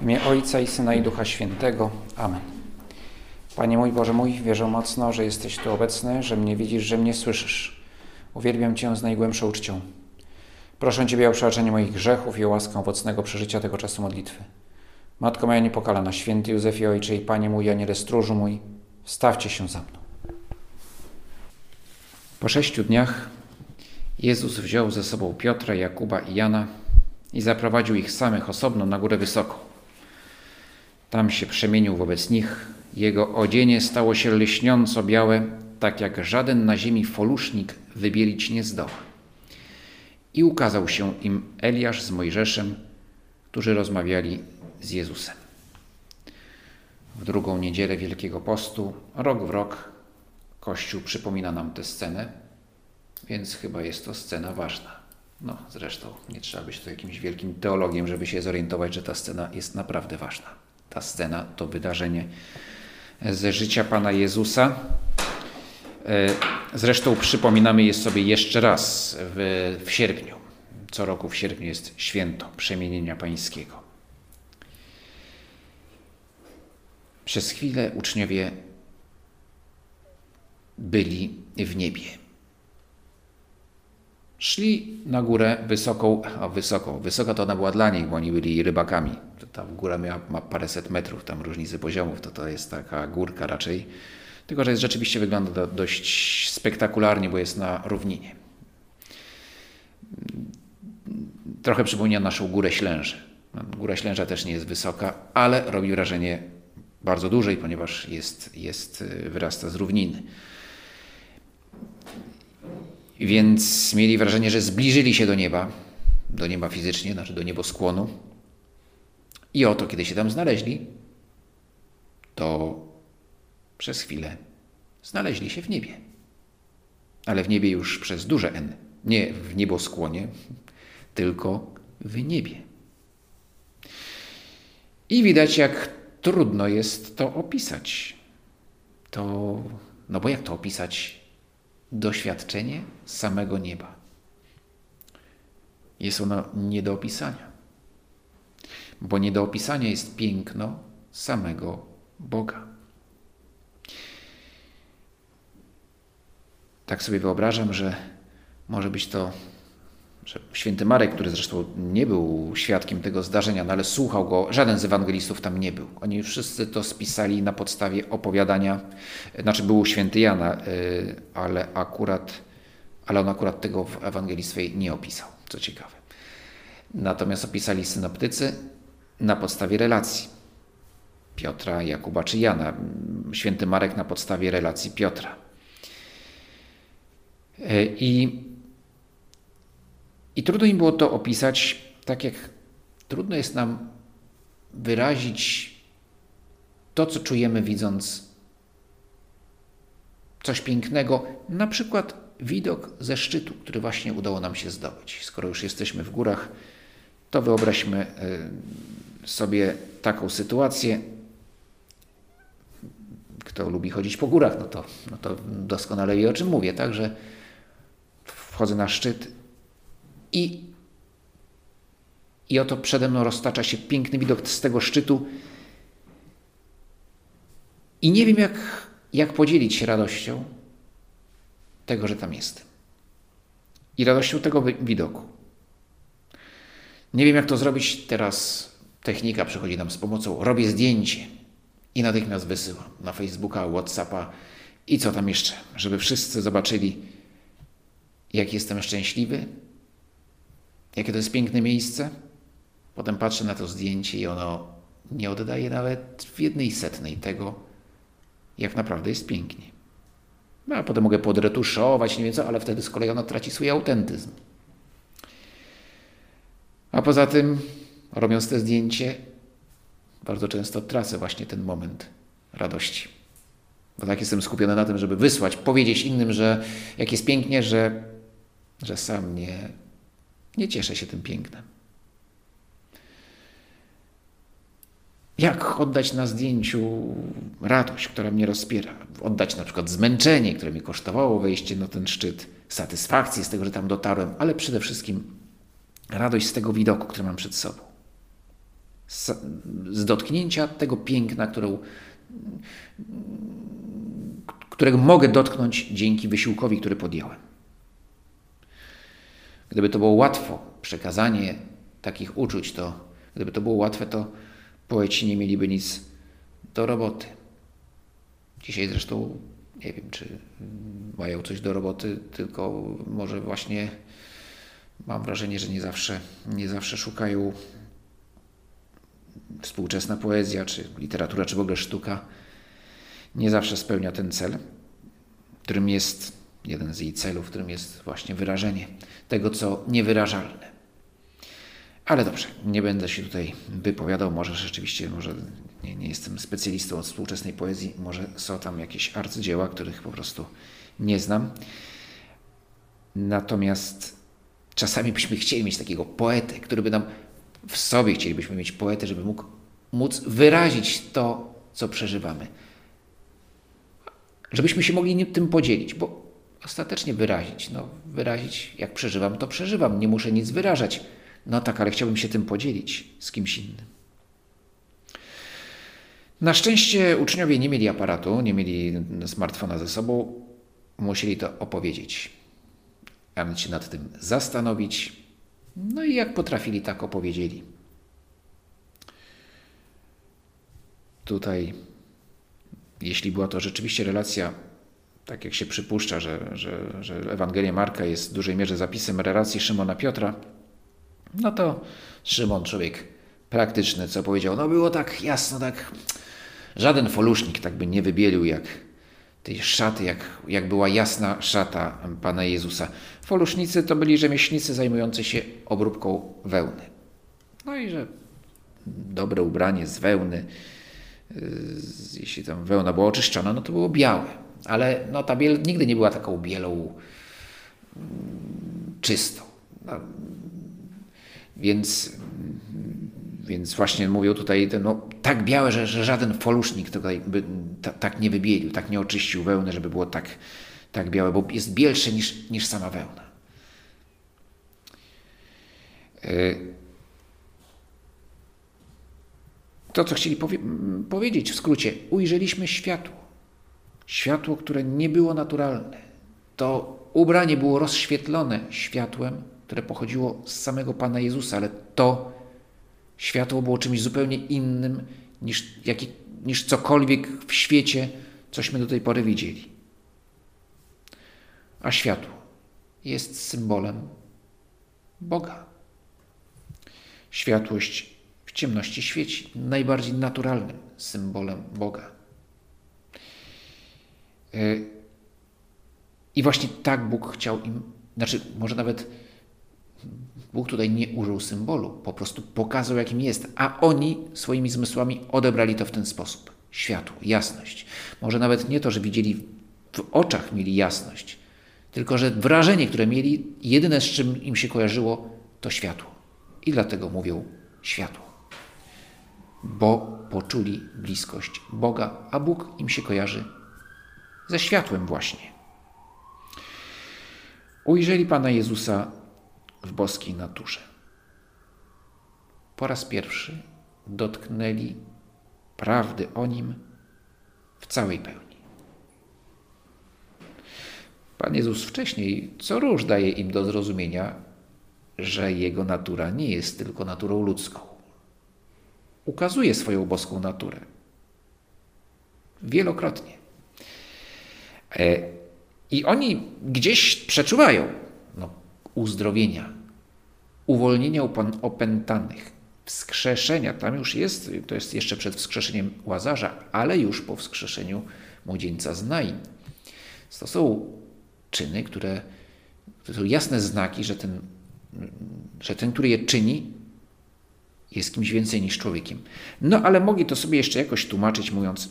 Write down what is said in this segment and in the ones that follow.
W imię Ojca i Syna i Ducha Świętego. Amen. Panie mój Boże mój, wierzę mocno, że jesteś tu obecny, że mnie widzisz, że mnie słyszysz. Uwielbiam Cię z najgłębszą uczcią. Proszę Ciebie o przebaczenie moich grzechów i o łaskę owocnego przeżycia tego czasu modlitwy. Matko moja niepokalana, święty Józefie Ojcze i Panie mój, Aniele stróżu mój, stawcie się za mną. Po sześciu dniach Jezus wziął ze sobą Piotra, Jakuba i Jana i zaprowadził ich samych osobno na górę wysoko. Tam się przemienił wobec nich. Jego odzienie stało się lśniąco białe, tak jak żaden na ziemi folusznik wybielić nie zdoła. I ukazał się im Eliasz z Mojżeszem, którzy rozmawiali z Jezusem. W drugą niedzielę Wielkiego Postu, rok w rok, Kościół przypomina nam tę scenę, więc chyba jest to scena ważna. No, zresztą nie trzeba być tu jakimś wielkim teologiem, żeby się zorientować, że ta scena jest naprawdę ważna. Ta scena to wydarzenie ze życia Pana Jezusa. Zresztą przypominamy je sobie jeszcze raz w, w sierpniu. Co roku w sierpniu jest święto przemienienia Pańskiego. Przez chwilę uczniowie byli w niebie. Szli na górę wysoką, a wysoką, wysoka to ona była dla nich, bo oni byli rybakami. Ta góra miała, ma paręset metrów, tam różnicy poziomów, to to jest taka górka raczej. Tylko, że jest, rzeczywiście wygląda do, dość spektakularnie, bo jest na równinie. Trochę przypomina naszą górę Ślęże. Góra Ślęża też nie jest wysoka, ale robi wrażenie bardzo dużej, ponieważ jest, jest, wyrasta z równiny. Więc mieli wrażenie, że zbliżyli się do nieba, do nieba fizycznie, znaczy do nieboskłonu. I oto, kiedy się tam znaleźli, to przez chwilę znaleźli się w niebie. Ale w niebie już przez duże N. Nie w nieboskłonie, tylko w niebie. I widać, jak trudno jest to opisać. To, no bo jak to opisać? Doświadczenie samego nieba. Jest ono nie do opisania. Bo nie do opisania jest piękno samego Boga. Tak sobie wyobrażam, że może być to że święty Marek, który zresztą nie był świadkiem tego zdarzenia, no ale słuchał go, żaden z ewangelistów tam nie był. Oni wszyscy to spisali na podstawie opowiadania, znaczy był święty Jana, ale akurat, ale on akurat tego w Ewangelii swej nie opisał, co ciekawe. Natomiast opisali synoptycy na podstawie relacji Piotra, Jakuba czy Jana. Święty Marek na podstawie relacji Piotra. I i trudno im było to opisać, tak jak trudno jest nam wyrazić to, co czujemy, widząc coś pięknego, na przykład widok ze szczytu, który właśnie udało nam się zdobyć. Skoro już jesteśmy w górach, to wyobraźmy sobie taką sytuację. Kto lubi chodzić po górach, no to, no to doskonale wie, o czym mówię. Także wchodzę na szczyt i, I oto przede mną roztacza się piękny widok z tego szczytu. I nie wiem, jak, jak podzielić się radością tego, że tam jestem. I radością tego widoku. Nie wiem, jak to zrobić teraz. Technika przychodzi nam z pomocą. Robię zdjęcie i natychmiast wysyłam na Facebooka, Whatsappa i co tam jeszcze, żeby wszyscy zobaczyli, jak jestem szczęśliwy, Jakie to jest piękne miejsce? Potem patrzę na to zdjęcie i ono nie oddaje nawet w jednej setnej tego, jak naprawdę jest pięknie. No, a potem mogę podretuszować, nie wiem co, ale wtedy z kolei ono traci swój autentyzm. A poza tym, robiąc te zdjęcie, bardzo często tracę właśnie ten moment radości. Bo tak jestem skupiony na tym, żeby wysłać, powiedzieć innym, że jak jest pięknie, że, że sam nie, nie cieszę się tym pięknem. Jak oddać na zdjęciu radość, która mnie rozpiera? Oddać na przykład zmęczenie, które mi kosztowało wejście na ten szczyt, satysfakcję z tego, że tam dotarłem, ale przede wszystkim radość z tego widoku, który mam przed sobą. z, z dotknięcia tego piękna, którą, którego mogę dotknąć dzięki wysiłkowi, który podjąłem. Gdyby to było łatwo, przekazanie takich uczuć, to gdyby to było łatwe, to poeci nie mieliby nic do roboty. Dzisiaj zresztą nie wiem, czy mają coś do roboty, tylko może właśnie mam wrażenie, że nie zawsze, nie zawsze szukają współczesna poezja, czy literatura, czy w ogóle sztuka, nie zawsze spełnia ten cel, którym jest jeden z jej celów, którym jest właśnie wyrażenie tego, co niewyrażalne. Ale dobrze, nie będę się tutaj wypowiadał, może rzeczywiście, może nie, nie jestem specjalistą od współczesnej poezji, może są tam jakieś arcydzieła, których po prostu nie znam. Natomiast czasami byśmy chcieli mieć takiego poetę, który by nam w sobie chcielibyśmy mieć poetę, żeby mógł móc wyrazić to, co przeżywamy. Żebyśmy się mogli tym podzielić, bo ostatecznie wyrazić, no wyrazić, jak przeżywam, to przeżywam, nie muszę nic wyrażać. No tak, ale chciałbym się tym podzielić z kimś innym. Na szczęście uczniowie nie mieli aparatu, nie mieli smartfona ze sobą, musieli to opowiedzieć. A więc się nad tym zastanowić. No i jak potrafili, tak opowiedzieli. Tutaj, jeśli była to rzeczywiście relacja, tak jak się przypuszcza, że, że, że Ewangelia Marka jest w dużej mierze zapisem relacji Szymona Piotra, no to Szymon, człowiek praktyczny, co powiedział, no było tak jasno, tak żaden folusznik tak by nie wybielił jak tej szaty, jak, jak była jasna szata Pana Jezusa. Folusznicy to byli rzemieślnicy zajmujący się obróbką wełny. No i że dobre ubranie z wełny, jeśli tam wełna była oczyszczona, no to było białe. Ale no, ta biel nigdy nie była taką bielą mm, czystą. No, więc, więc właśnie mówią tutaj, no, tak białe, że, że żaden folusznik tutaj by ta, tak nie wybielił, tak nie oczyścił wełny, żeby było tak, tak białe, bo jest bielsze niż, niż sama wełna. E, to, co chcieli powie powiedzieć w skrócie, ujrzeliśmy światło. Światło, które nie było naturalne. To ubranie było rozświetlone światłem, które pochodziło z samego Pana Jezusa, ale to światło było czymś zupełnie innym niż, jaki, niż cokolwiek w świecie, cośmy do tej pory widzieli. A światło jest symbolem Boga. Światłość w ciemności świeci, najbardziej naturalnym symbolem Boga. E, I właśnie tak Bóg chciał im, znaczy może nawet Bóg tutaj nie użył symbolu, po prostu pokazał, jakim jest, a oni swoimi zmysłami odebrali to w ten sposób. Światło, jasność. Może nawet nie to, że widzieli w oczach mieli jasność, tylko że wrażenie, które mieli, jedyne z czym im się kojarzyło, to światło. I dlatego mówią światło. Bo poczuli bliskość Boga, a Bóg im się kojarzy ze światłem właśnie. Ujrzeli Pana Jezusa w boskiej naturze. Po raz pierwszy dotknęli prawdy o nim w całej pełni. Pan Jezus wcześniej co róż daje im do zrozumienia, że jego natura nie jest tylko naturą ludzką. Ukazuje swoją boską naturę. Wielokrotnie. E, I oni gdzieś przeczuwają, uzdrowienia, uwolnienia opętanych, wskrzeszenia. Tam już jest, to jest jeszcze przed wskrzeszeniem Łazarza, ale już po wskrzeszeniu młodzieńca z Nain. To są czyny, które to są jasne znaki, że ten, że ten, który je czyni, jest kimś więcej niż człowiekiem. No ale mogli to sobie jeszcze jakoś tłumaczyć, mówiąc,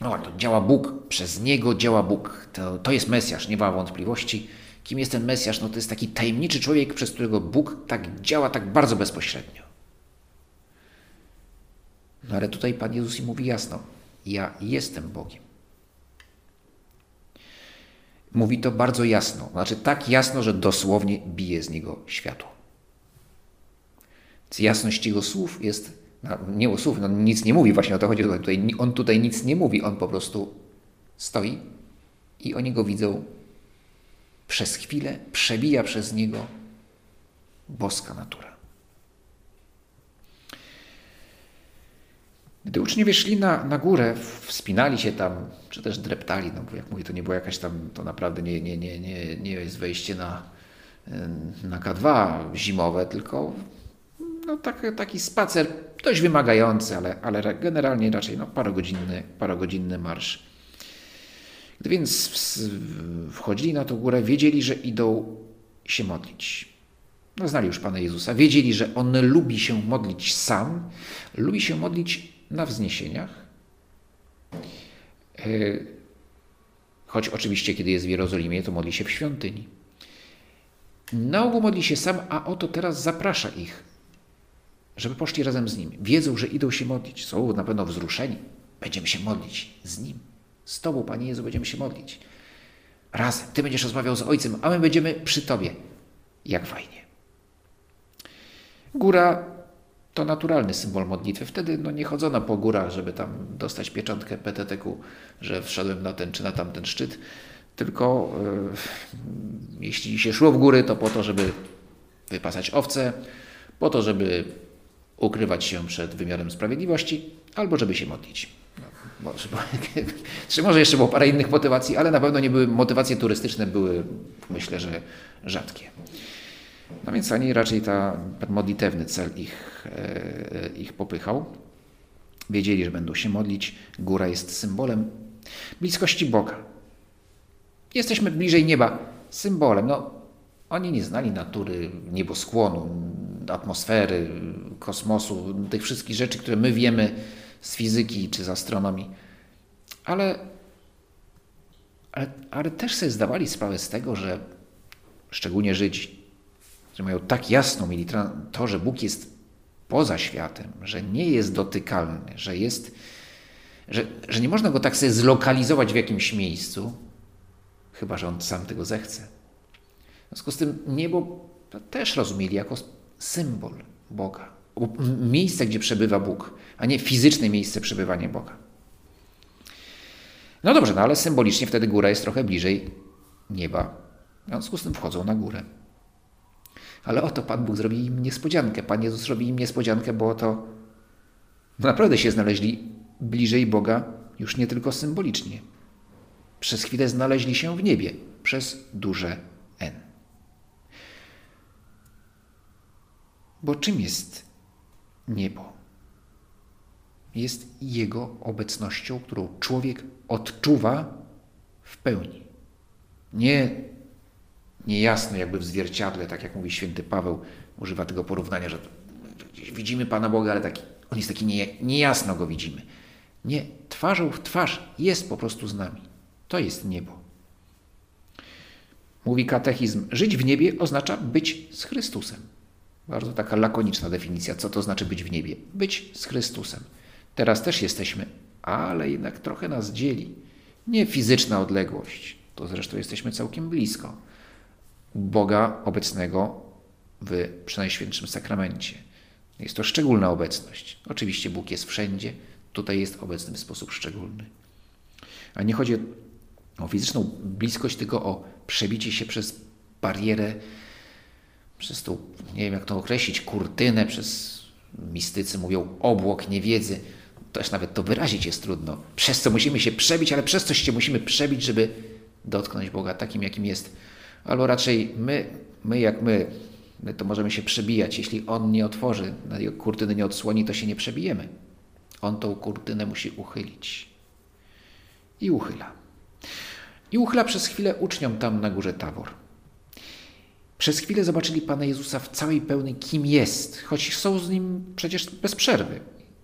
no to działa Bóg, przez Niego działa Bóg, to, to jest Mesjasz, nie ma wątpliwości. Kim jest ten Mesjasz? No to jest taki tajemniczy człowiek, przez którego Bóg tak działa tak bardzo bezpośrednio. No ale tutaj Pan Jezus im mówi jasno: Ja jestem Bogiem. Mówi to bardzo jasno, znaczy tak jasno, że dosłownie bije z niego światło. Więc jasność jego słów jest nie o słów, no nic nie mówi, właśnie o to chodzi. Tutaj, on tutaj nic nie mówi, on po prostu stoi i oni go widzą przez chwilę, przebija przez niego boska natura. Gdy uczniowie szli na, na górę, wspinali się tam, czy też dreptali, no bo jak mówię, to nie było jakaś tam, to naprawdę nie, nie, nie, nie, nie jest wejście na, na K2 zimowe, tylko no, tak, taki spacer dość wymagający, ale, ale generalnie raczej no, parogodzinny, parogodzinny marsz. Gdy więc wchodzili na tę górę, wiedzieli, że idą się modlić. No, znali już Pana Jezusa, wiedzieli, że On lubi się modlić sam, lubi się modlić na wzniesieniach. E, choć oczywiście, kiedy jest w Jerozolimie, to modli się w świątyni. Na ogół modli się sam, a oto teraz zaprasza ich, żeby poszli razem z nim. Wiedzą, że idą się modlić, są na pewno wzruszeni. Będziemy się modlić z nim. Z Tobą, Panie Jezu, będziemy się modlić. Razem. Ty będziesz rozmawiał z Ojcem, a my będziemy przy Tobie. Jak fajnie. Góra to naturalny symbol modlitwy. Wtedy no, nie chodzono po górach, żeby tam dostać pieczątkę PTTQ, że wszedłem na ten czy na tamten szczyt, tylko yy, jeśli się szło w góry, to po to, żeby wypasać owce, po to, żeby ukrywać się przed wymiarem sprawiedliwości, albo żeby się modlić. No, może, czy może jeszcze było parę innych motywacji, ale na pewno nie były motywacje turystyczne, były myślę, że rzadkie. No więc ani raczej ta, ten modlitewny cel ich, e, ich popychał. Wiedzieli, że będą się modlić. Góra jest symbolem bliskości Boga. Jesteśmy bliżej nieba, symbolem. No, oni nie znali natury nieboskłonu, atmosfery, kosmosu, tych wszystkich rzeczy, które my wiemy z fizyki czy z astronomii. Ale, ale, ale też sobie zdawali sprawę z tego, że szczególnie Żydzi, że mają tak jasno mieli to, że Bóg jest poza światem, że nie jest dotykalny, że jest, że, że nie można go tak sobie zlokalizować w jakimś miejscu, chyba że on sam tego zechce. W związku z tym niebo też rozumieli jako symbol Boga, miejsce, gdzie przebywa Bóg, a nie fizyczne miejsce przebywania Boga. No dobrze, no ale symbolicznie wtedy góra jest trochę bliżej nieba. W związku z tym wchodzą na górę. Ale oto Pan Bóg zrobi im niespodziankę. Pan Jezus robi im niespodziankę, bo oto naprawdę się znaleźli bliżej Boga już nie tylko symbolicznie. Przez chwilę znaleźli się w niebie przez duże N. Bo czym jest niebo? Jest Jego obecnością, którą człowiek odczuwa w pełni. Nie niejasno, jakby w zwierciadle, tak jak mówi święty Paweł, używa tego porównania, że widzimy Pana Boga, ale taki, on jest taki nie, niejasno go widzimy. Nie, twarzą w twarz jest po prostu z nami. To jest niebo. Mówi katechizm, żyć w niebie oznacza być z Chrystusem. Bardzo taka lakoniczna definicja, co to znaczy być w niebie. Być z Chrystusem. Teraz też jesteśmy, ale jednak trochę nas dzieli. Nie fizyczna odległość, to zresztą jesteśmy całkiem blisko Boga obecnego w Przenajświętszym Sakramencie. Jest to szczególna obecność. Oczywiście Bóg jest wszędzie, tutaj jest obecny w sposób szczególny. A nie chodzi o fizyczną bliskość, tylko o przebicie się przez barierę, przez tą, nie wiem jak to określić, kurtynę, przez mistycy mówią obłok niewiedzy. Też nawet to wyrazić jest trudno. Przez co musimy się przebić, ale przez coś się musimy przebić, żeby dotknąć Boga takim, jakim jest albo raczej my, my jak my, my to możemy się przebijać. Jeśli On nie otworzy, kurtyny nie odsłoni, to się nie przebijemy. On tą kurtynę musi uchylić. I uchyla. I uchyla przez chwilę uczniom tam na górze Tabor. Przez chwilę zobaczyli Pana Jezusa w całej pełni, kim jest, choć są z Nim przecież bez przerwy.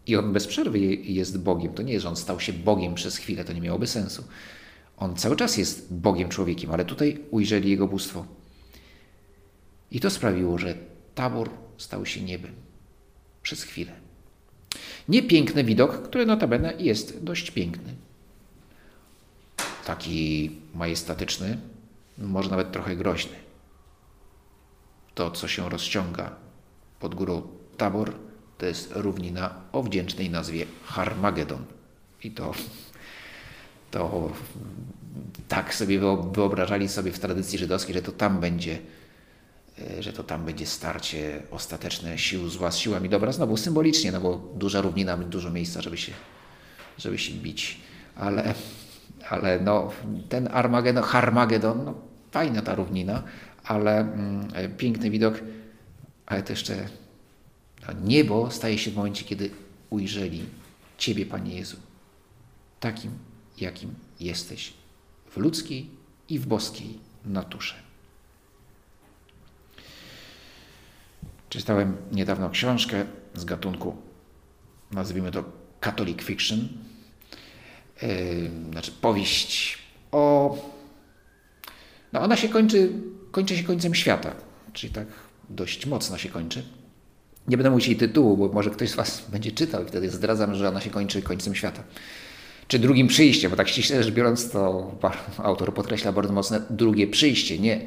I On bez przerwy jest Bogiem. To nie jest, że On stał się Bogiem przez chwilę, to nie miałoby sensu. On cały czas jest Bogiem człowiekiem, ale tutaj ujrzeli Jego bóstwo. I to sprawiło, że tabor stał się niebem. Przez chwilę. Niepiękny widok, który notabene jest dość piękny. Taki majestatyczny, może nawet trochę groźny. To, co się rozciąga pod górą tabor, To jest równina o wdzięcznej nazwie Harmagedon. I to, to tak sobie wyobrażali sobie w tradycji żydowskiej, że to tam będzie e, że to tam będzie starcie ostateczne sił zła z siłami dobra. Znowu symbolicznie, no bo duża równina, dużo miejsca, żeby się, żeby się bić. Ale, ale no, ten Armagedon, Harmagedon, no, fajna ta równina, ale mm, piękny widok, ale to jeszcze no, niebo staje się w momencie, kiedy ujrzeli Ciebie, Panie Jezu, takim, jakim jesteś w ludzkiej i w boskiej naturze. Czytałem niedawno książkę z gatunku, nazwijmy to Catholic Fiction, yy, znaczy powieść o. No ona się kończy, kończy się końcem świata, czyli tak dość mocno się kończy. Nie będę mówić jej tytułu, bo może ktoś z Was będzie czytał i wtedy zdradzam, że ona się kończy końcem świata czy drugim przyjściem, bo tak ściśle rzecz biorąc, to autor podkreśla bardzo mocno drugie przyjście, nie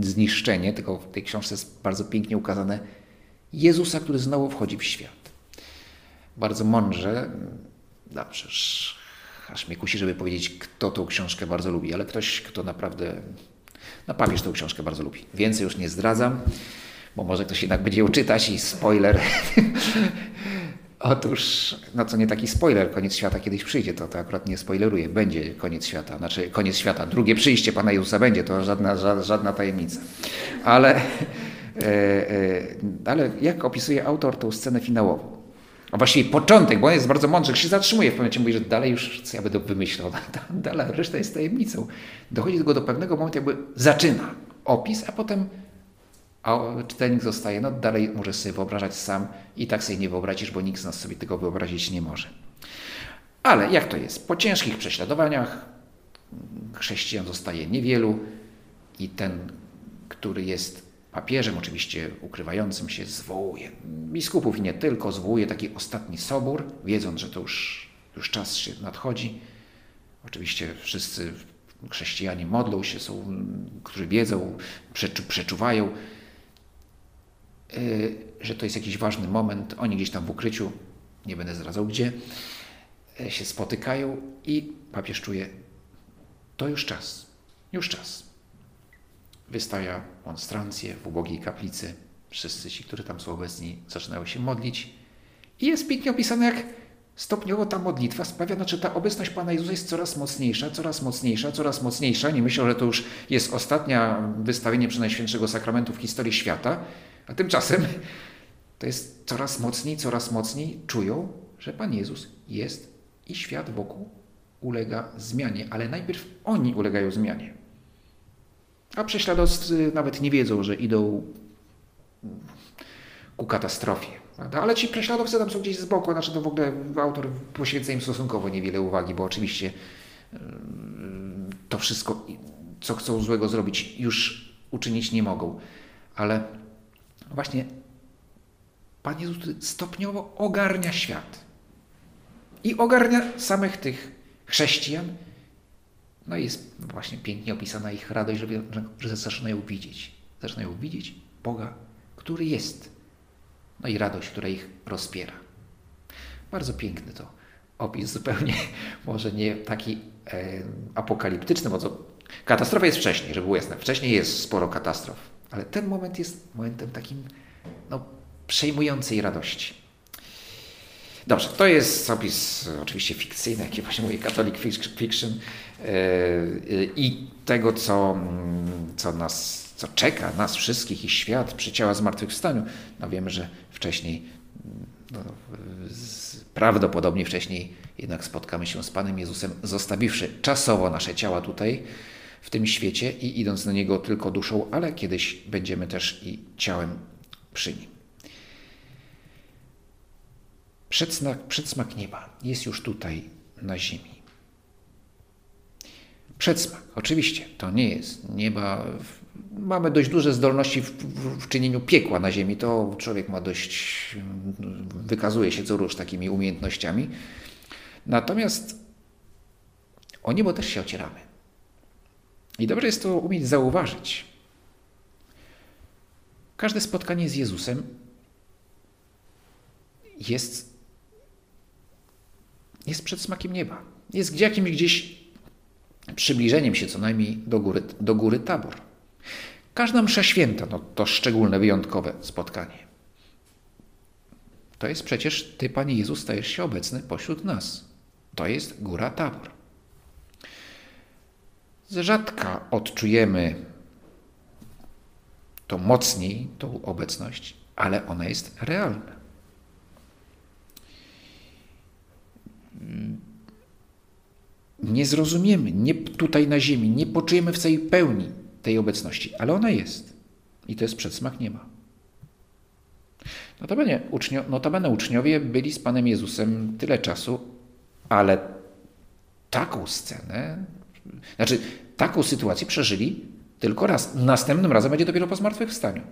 zniszczenie, tylko w tej książce jest bardzo pięknie ukazane Jezusa, który znowu wchodzi w świat. Bardzo mądrze, dobrze, aż mnie kusi, żeby powiedzieć, kto tą książkę bardzo lubi, ale ktoś, kto naprawdę, no papież tą książkę bardzo lubi. Więcej już nie zdradzam, bo może ktoś jednak będzie ją czytać i spoiler Otóż, no co nie taki spoiler, koniec świata kiedyś przyjdzie, to, to akurat nie spoileruję, będzie koniec świata, znaczy koniec świata, drugie przyjście Pana Jezusa będzie, to żadna, żadna tajemnica. Ale, e, e, ale jak opisuje autor tą scenę finałową? A właściwie początek, bo on jest bardzo mądry, się zatrzymuje w pewnym momencie, mówi, że dalej już, co ja będę wymyślał, dalej, reszta jest tajemnicą. Dochodzi tylko do pewnego momentu, jakby zaczyna opis, a potem a czytelnik zostaje, no dalej możesz sobie wyobrażać sam i tak sobie nie wyobrazisz, bo nikt z nas sobie tego wyobrazić nie może. Ale jak to jest? Po ciężkich prześladowaniach chrześcijan zostaje niewielu i ten, który jest papieżem, oczywiście ukrywającym się, zwołuje biskupów i nie tylko, zwołuje taki ostatni sobór, wiedząc, że to już, już czas się nadchodzi. Oczywiście wszyscy chrześcijanie modlą się, są, którzy wiedzą, przeczuwają, Y, że to jest jakiś ważny moment. Oni gdzieś tam w ukryciu, nie będę zdradzał gdzie, y, się spotykają i papież czuje, to już czas, już czas. Wystawia monstrancję w ubogiej kaplicy. Wszyscy ci, którzy tam są obecni, zaczynają się modlić. I jest pięknie opisane, jak stopniowo ta modlitwa sprawia, znaczy ta obecność Pana Jezusa jest coraz mocniejsza, coraz mocniejsza, coraz mocniejsza. Nie myślę, że to już jest ostatnia wystawienie Przenajświętszego Sakramentu w historii świata, a tymczasem to jest coraz mocniej, coraz mocniej czują, że Pan Jezus jest i świat wokół ulega zmianie, ale najpierw oni ulegają zmianie. A prześladowcy nawet nie wiedzą, że idą ku katastrofie. Prawda? Ale ci prześladowcy tam są gdzieś z boku, znaczy to w ogóle autor poświęca im stosunkowo niewiele uwagi, bo oczywiście to wszystko, co chcą złego zrobić, już uczynić nie mogą. Ale właśnie Pan Jezus stopniowo ogarnia świat. I ogarnia samych tych chrześcijan. No i jest właśnie pięknie opisana ich radość, że, że zaczynają widzieć. Zaczynają widzieć Boga, który jest. No i radość, która ich rozpiera. Bardzo piękny to opis, zupełnie może nie taki e, apokaliptyczny, bo katastrofa jest wcześniej, żeby było jasne. Wcześniej jest sporo katastrof ale ten moment jest momentem takim no, przejmującej radości. Dobrze, to jest opis oczywiście fikcyjny, jak właśnie mówię, Catholic Fiction i tego, co, mm, co nas, co czeka nas wszystkich i świat przy ciała zmartwychwstaniu. No wiemy, że wcześniej, no, prawdopodobnie wcześniej jednak spotkamy się z Panem Jezusem, zostawiwszy czasowo nasze ciała tutaj, w tym świecie i idąc do Niego tylko duszą, ale kiedyś będziemy też i ciałem przy Nim. Przedsmak, przedsmak nieba jest już tutaj na ziemi. Przedsmak, oczywiście, to nie jest nieba. Mamy dość duże zdolności w, w, w czynieniu piekła na ziemi. To człowiek ma dość, wykazuje się co róż takimi umiejętnościami. Natomiast o niebo też się ocieramy. I dobrze jest to umieć zauważyć. Każde spotkanie z Jezusem jest, jest przed smakiem nieba. Jest jakimś gdzieś przybliżeniem się co najmniej do góry, do góry Tabor. Każda msza święta no, to szczególne, wyjątkowe spotkanie. To jest przecież Ty, Panie Jezus, stajesz się obecny pośród nas. To jest góra Tabor. Z rzadka odczujemy to mocniej, tą obecność, ale ona jest realna. Nie zrozumiemy, nie tutaj na ziemi, nie poczujemy w całej pełni tej obecności, ale ona jest. I to jest przedsmak nieba. Notabene, ucznio, notabene uczniowie byli z Panem Jezusem tyle czasu, ale taką scenę, znaczy taką sytuację przeżyli tylko raz. Następnym razem będzie dopiero po zmartwychwstaniu.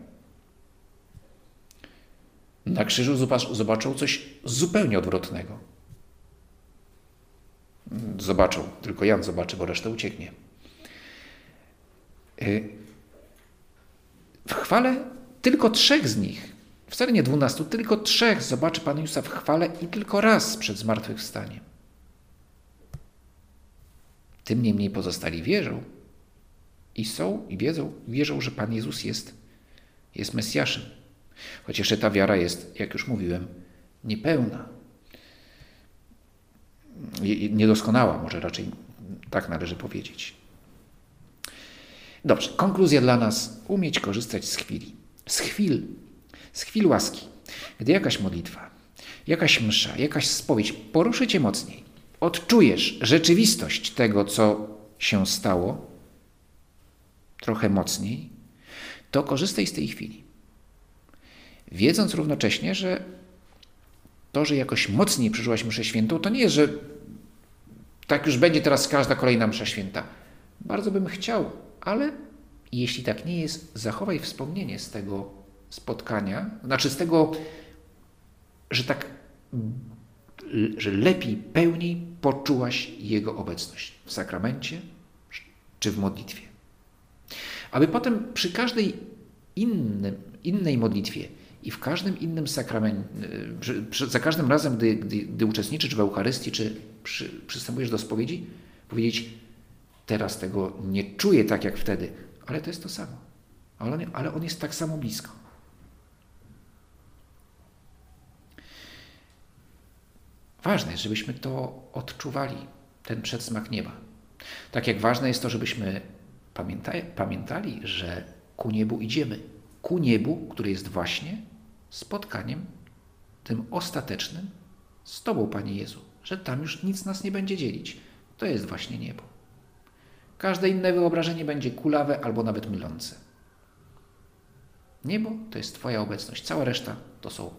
Na krzyżu zobaczą coś zupełnie odwrotnego. Zobaczą, tylko Jan zobaczy, bo reszta ucieknie. Y, w chwale tylko trzech z nich, wcale nie dwunastu, tylko trzech zobaczy Pan Jezusa w chwale i tylko raz przed zmartwychwstaniem. Tym niemniej pozostali wierzą i są i wiedzą, wierzą, że Pan Jezus jest, jest Mesjaszem. Chociaż ta wiara jest, jak już mówiłem, niepełna. Niedoskonała, może raczej tak należy powiedzieć. Dobrze, konkluzja dla nas: umieć korzystać z chwili. Z chwil, z chwil łaski. Gdy jakaś modlitwa, jakaś msza, jakaś spowiedź poruszy cię mocniej, odczujesz rzeczywistość tego, co się stało, trochę mocniej, to korzystaj z tej chwili. Wiedząc równocześnie, że to, że jakoś mocniej przeżyłaś mszę świętą, to nie jest, że tak już będzie teraz każda kolejna msza święta. Bardzo bym chciał, ale jeśli tak nie jest, zachowaj wspomnienie z tego spotkania, znaczy z tego, że tak, że lepiej, pełniej poczułaś Jego obecność w sakramencie czy w modlitwie. Aby potem przy każdej innym, innej modlitwie i w każdym innym sakramencie, za każdym razem, gdy, gdy, gdy uczestniczysz w Eucharystii, czy przy, przystępujesz do spowiedzi, powiedzieć, teraz tego nie czuję tak jak wtedy, ale to jest to samo. Ale on, ale on jest tak samo blisko. Ważne jest, żebyśmy to odczuwali, ten przedsmak nieba. Tak jak ważne jest to, żebyśmy pamiętali, że ku niebu idziemy. Ku niebu, które jest właśnie spotkaniem tym ostatecznym z Tobą, Panie Jezu. Że tam już nic nas nie będzie dzielić. To jest właśnie niebo. Każde inne wyobrażenie będzie kulawe albo nawet mylące. Niebo to jest Twoja obecność. Cała reszta to są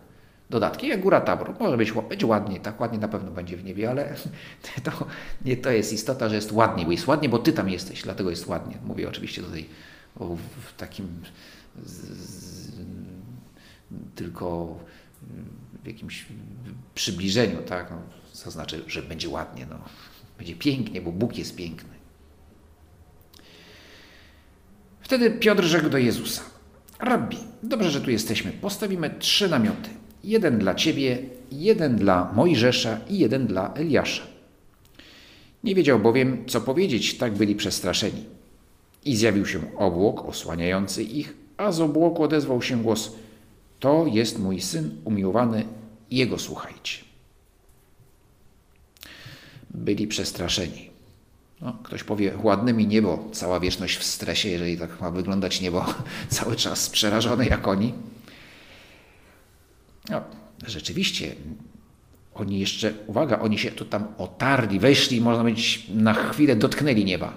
dodatki. Jak góra Tabor. Może być będzie ładnie, tak ładnie na pewno będzie w niebie, ale to nie to jest istota, że jest ładnie, bo jest ładnie, bo Ty tam jesteś, dlatego jest ładnie. Mówię oczywiście tutaj o, w takim z, z, tylko w jakimś przybliżeniu, tak? No, znaczy, że będzie ładnie, no. będzie pięknie, bo Bóg jest piękny. Wtedy Piotr rzekł do Jezusa: Rabbi, dobrze, że tu jesteśmy. Postawimy trzy namioty jeden dla ciebie, jeden dla Mojżesza i jeden dla Eliasza. Nie wiedział bowiem, co powiedzieć, tak byli przestraszeni. I zjawił się obłok osłaniający ich, a z obłoku odezwał się głos: To jest mój syn umiłowany, jego słuchajcie. Byli przestraszeni. No, ktoś powie, ładne mi niebo, cała wieczność w stresie, jeżeli tak ma wyglądać niebo, cały czas przerażone jak oni. No, rzeczywiście, oni jeszcze, uwaga, oni się tu tam otarli, weszli, można powiedzieć, na chwilę dotknęli nieba.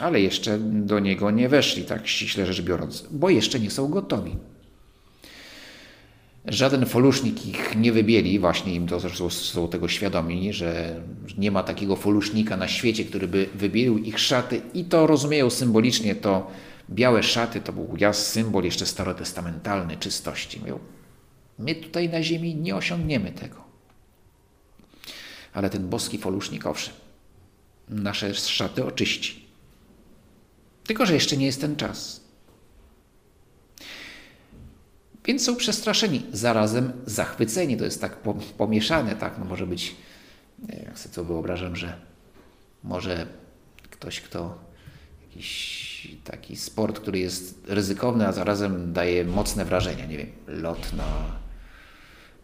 Ale jeszcze do niego nie weszli, tak ściśle rzecz biorąc, bo jeszcze nie są gotowi. Żaden folusznik ich nie wybieli, właśnie im to zresztą są tego świadomi, że nie ma takiego folusznika na świecie, który by wybielił ich szaty i to rozumieją symbolicznie, to białe szaty to był jas symbol jeszcze starotestamentalny czystości. Mówią, My tutaj na ziemi nie osiągniemy tego. Ale ten boski folusznik, owszem, nasze szaty oczyści. Tylko, że jeszcze nie jest ten czas. Więc są przestraszeni, zarazem zachwyceni. To jest tak pomieszane, tak? No może być, jak sobie to wyobrażam, że może ktoś, kto jakiś taki sport, który jest ryzykowny, a zarazem daje mocne wrażenia. Nie wiem, lot na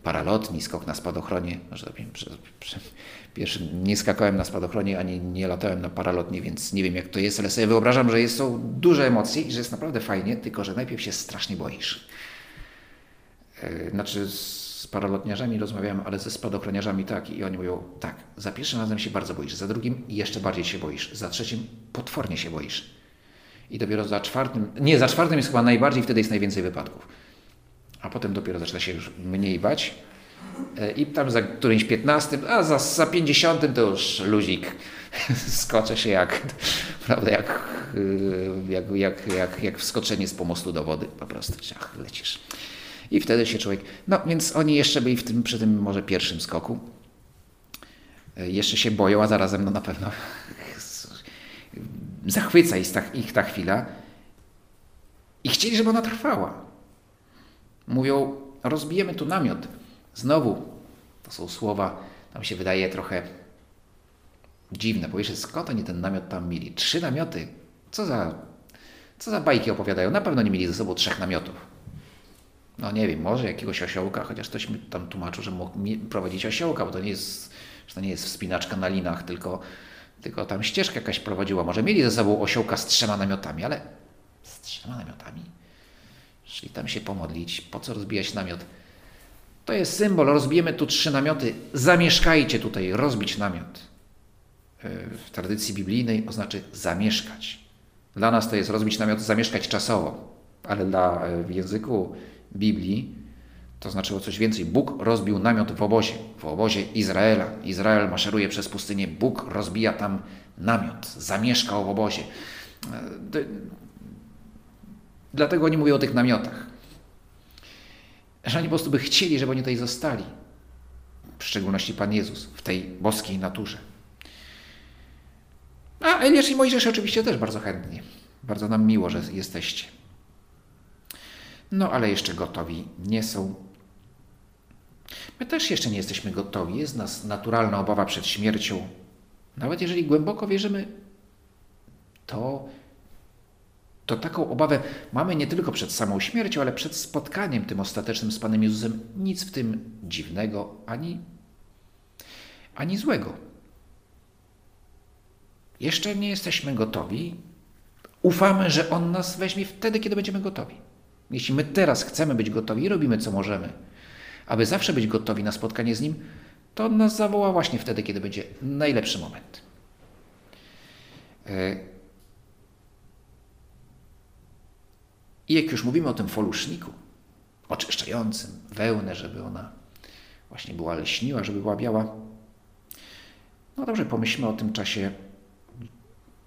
paralotni, skok na spadochronie. Może to pierwszy nie skakałem na spadochronie, ani nie latałem na paralotni, więc nie wiem jak to jest, ale sobie wyobrażam, że są duże emocje i że jest naprawdę fajnie, tylko że najpierw się strasznie boisz. E, znaczy z paralotniarzami rozmawiałem, ale ze spadochroniarzami tak i oni mówią tak, za pierwszym razem się bardzo boisz, za drugim jeszcze bardziej się boisz, za trzecim potwornie się boisz. I dopiero za czwartym, nie, za czwartym jest chyba najbardziej, wtedy jest najwięcej wypadków. A potem dopiero zaczyna się już mniej bać. E, I tam za którymś piętnastym, a za, za pięćdziesiątym to już luzik. Skoczę się jak, prawda, jak, jak, jak, jak, jak wskoczenie z pomostu do wody. Po prostu, ach, lecisz. I wtedy się człowiek. No więc oni jeszcze byli w tym, przy tym może pierwszym skoku. E, jeszcze się boją, a zarazem no na pewno zachwyca ich ta, ich ta chwila. I chcieli, żeby ona trwała. Mówią, rozbijemy tu namiot. Znowu, to są słowa, tam się wydaje trochę dziwne. Powiesz, skąd oni ten namiot tam mieli? Trzy namioty. Co za, co za bajki opowiadają? Na pewno nie mieli ze sobą trzech namiotów. No nie wiem, może jakiegoś osiołka, chociaż ktoś mi tam tłumaczył, że mógł prowadzić osiołka, bo to nie jest, że to nie jest wspinaczka na linach, tylko, tylko tam ścieżka jakaś prowadziła. Może mieli ze sobą osiołka z trzema namiotami, ale z trzema namiotami? Szli tam się pomodlić. Po co rozbijać namiot? To jest symbol. Rozbijemy tu trzy namioty. Zamieszkajcie tutaj, rozbić namiot. E, w tradycji biblijnej oznacza zamieszkać. Dla nas to jest rozbić namiot, zamieszkać czasowo, ale dla, e, w języku Biblii to znaczyło coś więcej. Bóg rozbił namiot w obozie, w obozie Izraela. Izrael maszeruje przez pustynię, Bóg rozbija tam namiot, zamieszkał w obozie. E, dlatego oni mówią o tych namiotach. Że oni po prostu by chcieli, żeby oni tutaj zostali. W szczególności Pan Jezus w tej boskiej naturze. A Eliasz i Mojżesz oczywiście też bardzo chętnie. Bardzo nam miło, że jesteście. No ale jeszcze gotowi nie są. My też jeszcze nie jesteśmy gotowi. Jest nas naturalna obawa przed śmiercią. Nawet jeżeli głęboko wierzymy, to to taką obawę mamy nie tylko przed samą śmiercią, ale przed spotkaniem tym ostatecznym z Panem Jezusem. Nic w tym dziwnego ani, ani złego. Jeszcze nie jesteśmy gotowi. Ufamy, że On nas weźmie wtedy, kiedy będziemy gotowi. Jeśli my teraz chcemy być gotowi i robimy co możemy, aby zawsze być gotowi na spotkanie z Nim, to On nas zawoła właśnie wtedy, kiedy będzie najlepszy moment. E, I jak już mówimy o tym foluszniku, oczyszczającym wełnę, żeby ona właśnie była leśniła, żeby była biała, no dobrze, pomyślmy o tym czasie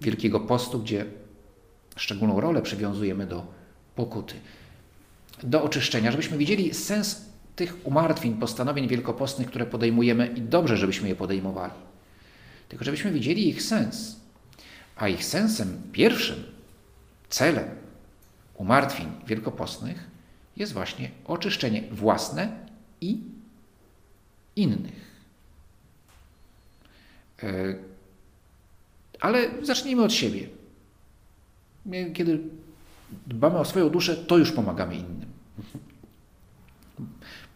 Wielkiego Postu, gdzie szczególną rolę przywiązujemy do pokuty, do oczyszczenia, żebyśmy widzieli sens tych umartwień, postanowień wielkopostnych, które podejmujemy i dobrze, żebyśmy je podejmowali. Tylko żebyśmy widzieli ich sens. A ich sensem pierwszym, celem umartwień wielkopostnych jest właśnie oczyszczenie własne i innych. E, ale zacznijmy od siebie. Kiedy dbamy o swoją duszę, to już pomagamy innym.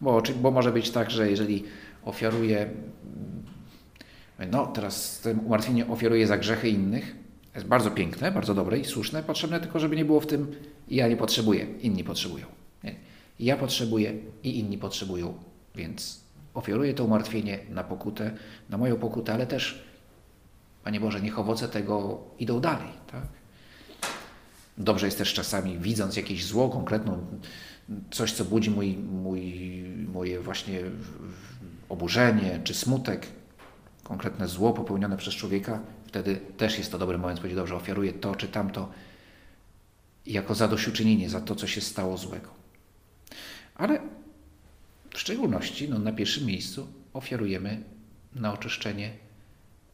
Bo, bo może być tak, że jeżeli ofiaruję, no teraz tym umartwienie ofiaruję za grzechy innych, jest bardzo piękne, bardzo dobre i słuszne, potrzebne tylko, żeby nie było w tym ja nie potrzebuję, inni potrzebują. Nie? Ja potrzebuję i inni potrzebują, więc ofiaruję to umartwienie na pokutę, na moją pokutę, ale też, Panie Boże, niech owoce tego idą dalej. Tak? Dobrze jest też czasami, widząc jakieś zło konkretną, coś, co budzi mój, mój, moje właśnie oburzenie czy smutek, konkretne zło popełnione przez człowieka, wtedy też jest to dobry moment powiedzieć, dobrze, ofiaruję to czy tamto jako zadośćuczynienie za to, co się stało złego. Ale w szczególności no, na pierwszym miejscu ofiarujemy na oczyszczenie,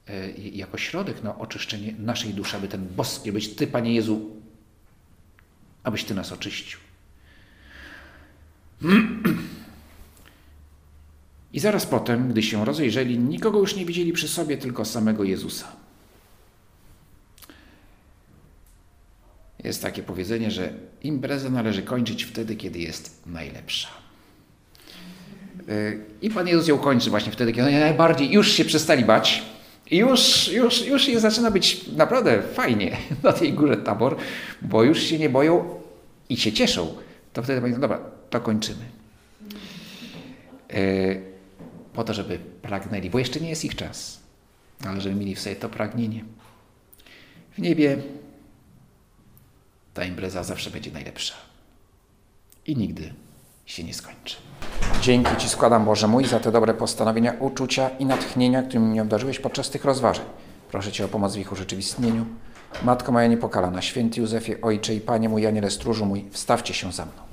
e, jako środek na oczyszczenie naszej duszy, aby ten boski być Ty, Panie Jezu, abyś Ty nas oczyścił. I zaraz potem, gdy się rozejrzeli, nikogo już nie widzieli przy sobie, tylko samego Jezusa. Jest takie powiedzenie, że imprezę należy kończyć wtedy, kiedy jest najlepsza. I Pan Jezus ją kończy właśnie wtedy, kiedy najbardziej już się przestali bać. I już, już, już jest, zaczyna być naprawdę fajnie na tej górze Tabor, bo już się nie boją i się cieszą. To wtedy powiedzą, dobra, to kończymy. Po to, żeby pragnęli, bo jeszcze nie jest ich czas, ale żeby mieli w sobie to pragnienie. W niebie ta impreza zawsze będzie najlepsza i nigdy się nie skończy. Dzięki Ci składam, Boże mój, za te dobre postanowienia, uczucia i natchnienia, którymi mnie obdarzyłeś podczas tych rozważań. Proszę Cię o pomoc w ich urzeczywistnieniu. Matko moja niepokalana, święty Józefie, Ojcze i Panie mój, Aniele Stróżu mój, wstawcie się za mną.